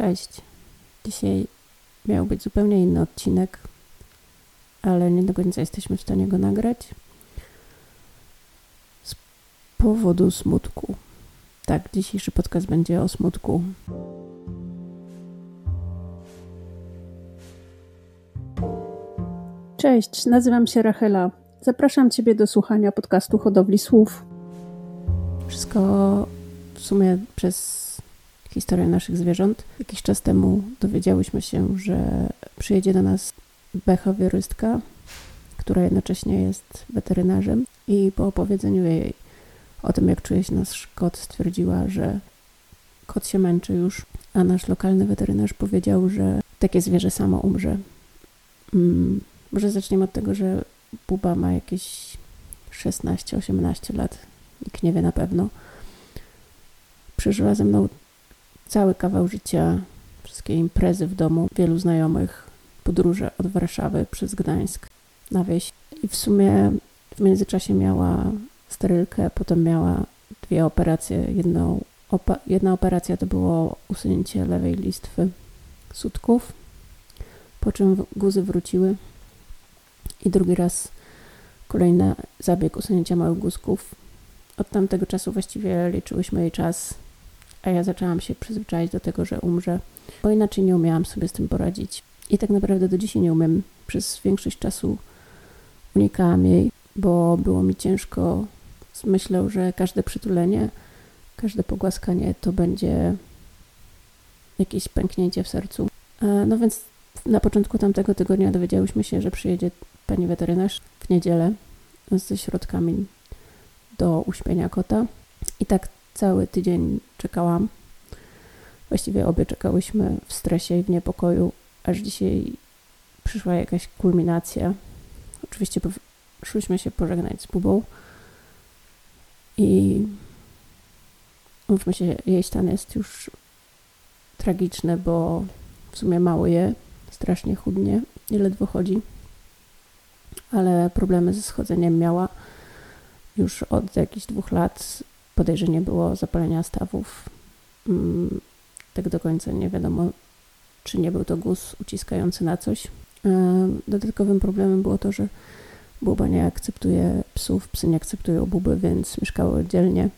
Cześć. Dzisiaj miał być zupełnie inny odcinek, ale nie do końca jesteśmy w stanie go nagrać z powodu smutku. Tak, dzisiejszy podcast będzie o smutku. Cześć, nazywam się Rachela. Zapraszam Ciebie do słuchania podcastu Hodowli Słów. Wszystko w sumie przez historię naszych zwierząt. Jakiś czas temu dowiedziałyśmy się, że przyjedzie do nas behawiorystka, która jednocześnie jest weterynarzem i po opowiedzeniu jej o tym, jak czuje się nasz kot, stwierdziła, że kot się męczy już, a nasz lokalny weterynarz powiedział, że takie zwierzę samo umrze. Hmm, może zaczniemy od tego, że Buba ma jakieś 16-18 lat, nikt nie wie na pewno. Przeżyła ze mną cały kawał życia, wszystkie imprezy w domu, wielu znajomych, podróże od Warszawy przez Gdańsk na wieś. I w sumie w międzyczasie miała sterylkę, potem miała dwie operacje. Jedną, opa jedna operacja to było usunięcie lewej listwy sutków, po czym guzy wróciły. I drugi raz kolejny zabieg usunięcia małych guzków. Od tamtego czasu właściwie liczyłyśmy jej czas a ja zaczęłam się przyzwyczaić do tego, że umrze, bo inaczej nie umiałam sobie z tym poradzić. I tak naprawdę do dzisiaj nie umiem. Przez większość czasu unikałam jej, bo było mi ciężko. Myślę, że każde przytulenie, każde pogłaskanie to będzie jakieś pęknięcie w sercu. E, no więc na początku tamtego tygodnia dowiedziałyśmy się, że przyjedzie pani weterynarz w niedzielę ze środkami do uśpienia kota. I tak cały tydzień czekałam. Właściwie obie czekałyśmy w stresie i w niepokoju, aż dzisiaj przyszła jakaś kulminacja. Oczywiście szłyśmy się pożegnać z Bubą i mówmy się, jej stan jest już tragiczny, bo w sumie mało je, strasznie chudnie, nie ledwo chodzi, ale problemy ze schodzeniem miała już od jakichś dwóch lat podejrzenie było zapalenia stawów. Mm, tak do końca nie wiadomo, czy nie był to guz uciskający na coś. E, dodatkowym problemem było to, że buba nie akceptuje psów, psy nie akceptują buby, więc mieszkały oddzielnie.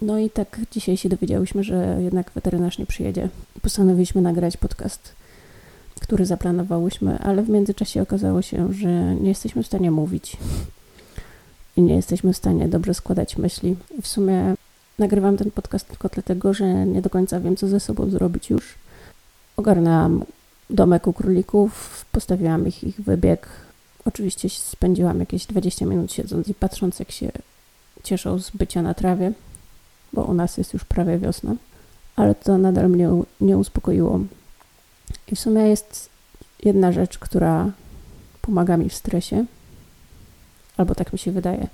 No i tak dzisiaj się dowiedziałyśmy, że jednak weterynarz nie przyjedzie. Postanowiliśmy nagrać podcast, który zaplanowałyśmy, ale w międzyczasie okazało się, że nie jesteśmy w stanie mówić i nie jesteśmy w stanie dobrze składać myśli. W sumie nagrywam ten podcast tylko dlatego, że nie do końca wiem, co ze sobą zrobić już. Ogarnęłam domek u królików, postawiłam ich, ich wybieg. Oczywiście spędziłam jakieś 20 minut siedząc i patrząc, jak się cieszą z bycia na trawie, bo u nas jest już prawie wiosna, ale to nadal mnie nie uspokoiło. I w sumie jest jedna rzecz, która pomaga mi w stresie, albo tak mi się wydaje.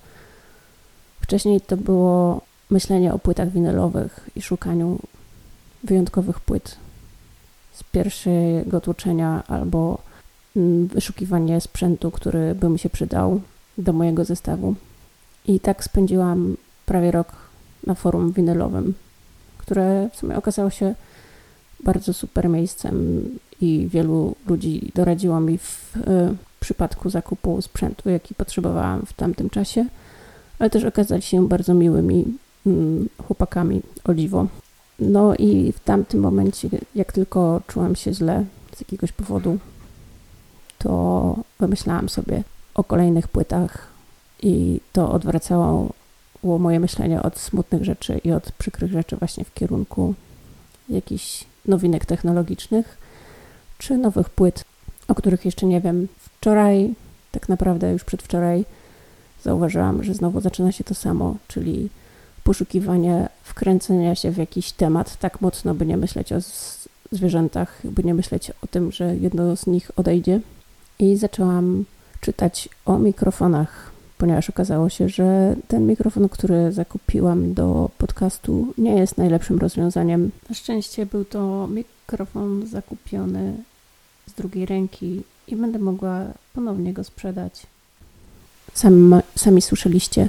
Wcześniej to było myślenie o płytach winylowych i szukaniu wyjątkowych płyt z pierwszego tłuczenia albo mm, wyszukiwanie sprzętu, który by mi się przydał do mojego zestawu. I tak spędziłam prawie rok na forum winylowym, które w sumie okazało się bardzo super miejscem i wielu ludzi doradziło mi w y, przypadku zakupu sprzętu, jaki potrzebowałam w tamtym czasie, ale też okazali się bardzo miłymi mm, chłopakami Oliwo. No i w tamtym momencie, jak tylko czułam się źle z jakiegoś powodu, to wymyślałam sobie o kolejnych płytach i to odwracało moje myślenie od smutnych rzeczy i od przykrych rzeczy właśnie w kierunku jakichś nowinek technologicznych czy nowych płyt, o których jeszcze nie wiem. Wczoraj, tak naprawdę już przedwczoraj, zauważyłam, że znowu zaczyna się to samo, czyli poszukiwanie wkręcenia się w jakiś temat tak mocno, by nie myśleć o zwierzętach, by nie myśleć o tym, że jedno z nich odejdzie. I zaczęłam czytać o mikrofonach, ponieważ okazało się, że ten mikrofon, który zakupiłam do podcastu, nie jest najlepszym rozwiązaniem. Na szczęście był to mikrofon zakupiony z drugiej ręki i będę mogła ponownie go sprzedać. Sami, sami słyszeliście,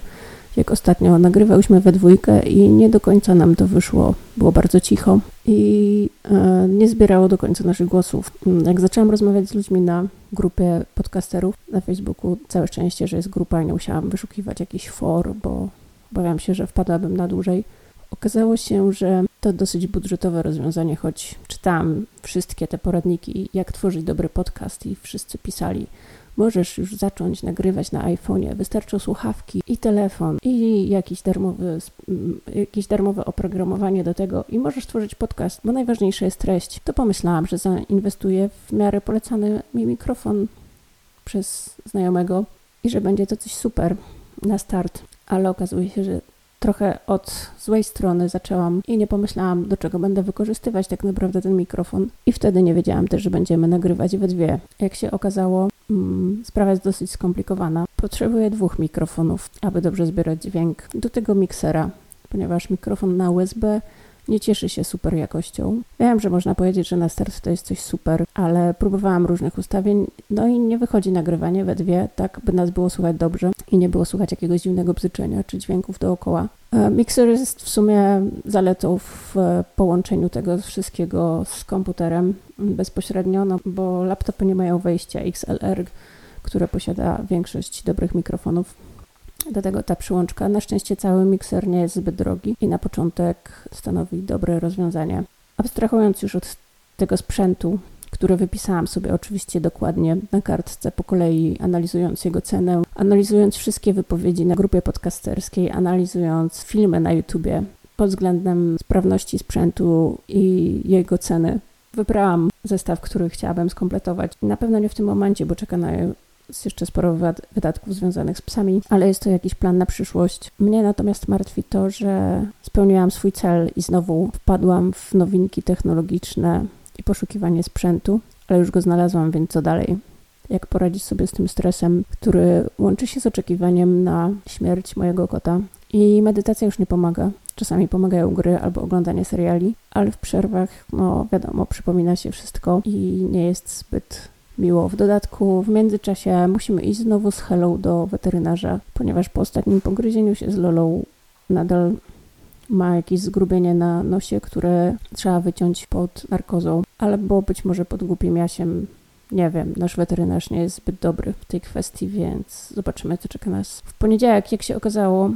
jak ostatnio nagrywałyśmy we dwójkę i nie do końca nam to wyszło. Było bardzo cicho i e, nie zbierało do końca naszych głosów. Mm, jak zaczęłam rozmawiać z ludźmi na grupie podcasterów na Facebooku, całe szczęście, że jest grupa i nie musiałam wyszukiwać jakichś for, bo obawiam się, że wpadłabym na dłużej. Okazało się, że to dosyć budżetowe rozwiązanie, choć czytałam wszystkie te poradniki, jak tworzyć dobry podcast i wszyscy pisali, możesz już zacząć nagrywać na iPhone'ie. Wystarczą słuchawki i telefon i jakiś darmowy, jakieś darmowe oprogramowanie do tego i możesz tworzyć podcast, bo najważniejsza jest treść. To pomyślałam, że zainwestuję w miarę polecany mi mikrofon przez znajomego i że będzie to coś super na start, ale okazuje się, że trochę od złej strony zaczęłam i nie pomyślałam, do czego będę wykorzystywać tak naprawdę ten mikrofon. I wtedy nie wiedziałam też, że będziemy nagrywać we dwie. Jak się okazało, sprawa jest dosyć skomplikowana. Potrzebuję dwóch mikrofonów, aby dobrze zbierać dźwięk. Do tego miksera, ponieważ mikrofon na USB nie cieszy się super jakością. Wiem, że można powiedzieć, że na start to jest coś super, ale próbowałam różnych ustawień, no i nie wychodzi nagrywanie we dwie, tak by nas było słuchać dobrze i nie było słuchać jakiegoś dziwnego bzyczenia czy dźwięków dookoła. E, Mixer jest w sumie zaletą w połączeniu tego wszystkiego z komputerem bezpośrednio, no bo laptopy nie mają wejścia XLR, które posiada większość dobrych mikrofonów do tego ta przyłączka. Na szczęście cały mikser nie jest zbyt drogi i na początek stanowi dobre rozwiązanie. Abstrahując już od tego sprzętu, który wypisałam sobie oczywiście dokładnie na kartce po kolei, analizując jego cenę, analizując wszystkie wypowiedzi na grupie podcasterskiej, analizując filmy na YouTubie pod względem sprawności sprzętu i jego ceny. Wybrałam zestaw, który chciałabym skompletować. Na pewno nie w tym momencie, bo czeka na jest jeszcze sporo wydatków związanych z psami, ale jest to jakiś plan na przyszłość. Mnie natomiast martwi to, że spełniłam swój cel i znowu wpadłam w nowinki technologiczne i poszukiwanie sprzętu, ale już go znalazłam, więc co dalej? Jak poradzić sobie z tym stresem, który łączy się z oczekiwaniem na śmierć mojego kota? I medytacja już nie pomaga. Czasami pomagają gry albo oglądanie seriali, ale w przerwach, no wiadomo, przypomina się wszystko i nie jest zbyt miło. W dodatku w międzyczasie musimy iść znowu z Hello do weterynarza, ponieważ po ostatnim pogryzieniu się z Lolą nadal ma jakieś zgrubienie na nosie, które trzeba wyciąć pod narkozą, albo być może pod głupim jasiem. Nie wiem, nasz weterynarz nie jest zbyt dobry w tej kwestii, więc zobaczymy, co czeka nas. W poniedziałek, jak się okazało,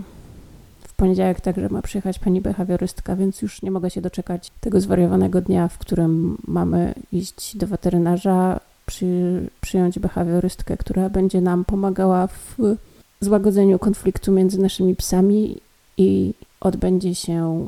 w poniedziałek także ma przyjechać pani behawiorystka, więc już nie mogę się doczekać tego zwariowanego dnia, w którym mamy iść do weterynarza przy, przyjąć behawiorystkę, która będzie nam pomagała w złagodzeniu konfliktu między naszymi psami i odbędzie się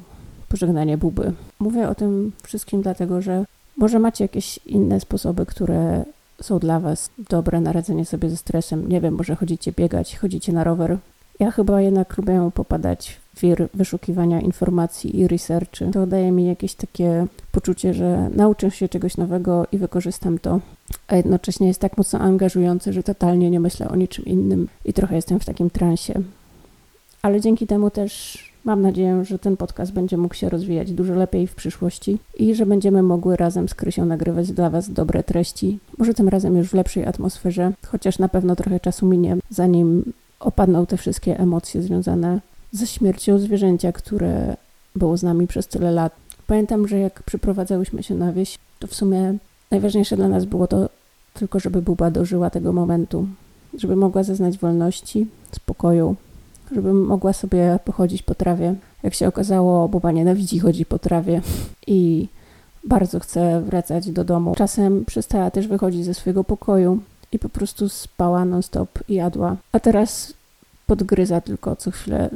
pożegnanie buby. Mówię o tym wszystkim dlatego, że może macie jakieś inne sposoby, które są dla Was dobre na radzenie sobie ze stresem. Nie wiem, może chodzicie biegać, chodzicie na rower. Ja chyba jednak lubię popadać wir wyszukiwania informacji i researchy. To daje mi jakieś takie poczucie, że nauczę się czegoś nowego i wykorzystam to, a jednocześnie jest tak mocno angażujące, że totalnie nie myślę o niczym innym i trochę jestem w takim transie. Ale dzięki temu też mam nadzieję, że ten podcast będzie mógł się rozwijać dużo lepiej w przyszłości i że będziemy mogły razem z Krysią nagrywać dla Was dobre treści. Może tym razem już w lepszej atmosferze, chociaż na pewno trochę czasu minie, zanim opadną te wszystkie emocje związane ze śmiercią zwierzęcia, które było z nami przez tyle lat. Pamiętam, że jak przyprowadzałyśmy się na wieś, to w sumie najważniejsze dla nas było to tylko, żeby Buba dożyła tego momentu, żeby mogła zaznać wolności, spokoju, żeby mogła sobie pochodzić po trawie. Jak się okazało, Buba nienawidzi chodzi po trawie i bardzo chce wracać do domu. Czasem przestała też wychodzić ze swojego pokoju i po prostu spała non-stop i jadła. A teraz podgryza tylko co chwilę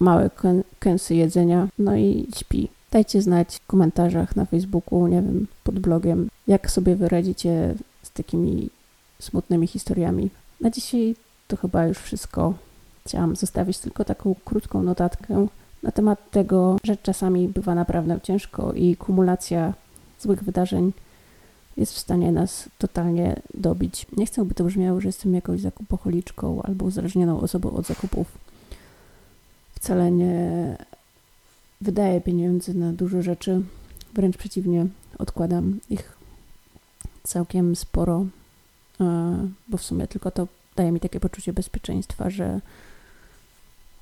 małe kęsy jedzenia, no i śpi. Dajcie znać w komentarzach na Facebooku, nie wiem, pod blogiem, jak sobie wyradzicie z takimi smutnymi historiami. Na dzisiaj to chyba już wszystko. Chciałam zostawić tylko taką krótką notatkę na temat tego, że czasami bywa naprawdę ciężko i kumulacja złych wydarzeń jest w stanie nas totalnie dobić. Nie chcę, by to brzmiało, że jestem jakąś zakupocholiczką albo uzależnioną osobą od zakupów wcale nie wydaję pieniędzy na dużo rzeczy. Wręcz przeciwnie, odkładam ich całkiem sporo, e, bo w sumie tylko to daje mi takie poczucie bezpieczeństwa, że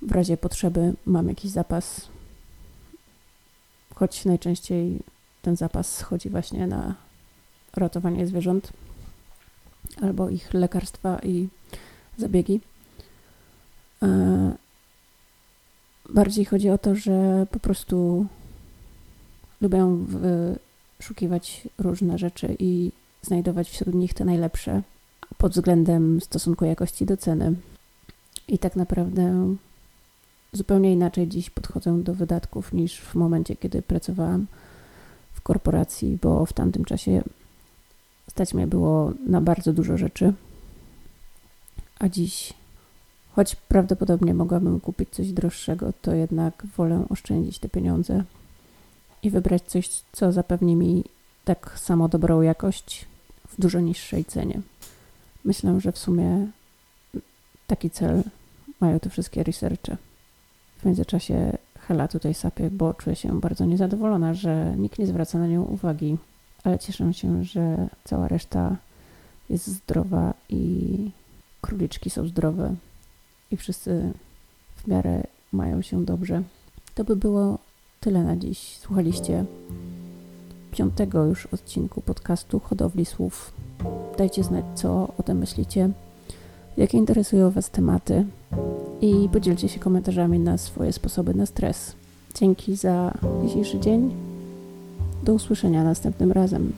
w razie potrzeby mam jakiś zapas, choć najczęściej ten zapas schodzi właśnie na ratowanie zwierząt albo ich lekarstwa i zabiegi. E, bardziej chodzi o to, że po prostu lubię wyszukiwać różne rzeczy i znajdować wśród nich te najlepsze pod względem stosunku jakości do ceny. I tak naprawdę zupełnie inaczej dziś podchodzę do wydatków niż w momencie, kiedy pracowałam w korporacji, bo w tamtym czasie stać mnie było na bardzo dużo rzeczy. A dziś, choć prawdopodobnie mogłabym kupić coś droższego, to jednak wolę oszczędzić te pieniądze i wybrać coś, co zapewni mi tak samo dobrą jakość w dużo niższej cenie. Myślę, że w sumie taki cel mają te wszystkie researche. W międzyczasie Hela tutaj sapie, bo czuję się bardzo niezadowolona, że nikt nie zwraca na nią uwagi, ale cieszę się, że cała reszta jest zdrowa i króliczki są zdrowe i wszyscy w miarę mają się dobrze. To by było tyle na dziś. Słuchaliście piątego już odcinku podcastu Hodowli Słów. Dajcie znać, co o tym myślicie, jakie interesują Was tematy i podzielcie się komentarzami na swoje sposoby na stres. Dzięki za dzisiejszy dzień. Do usłyszenia następnym razem.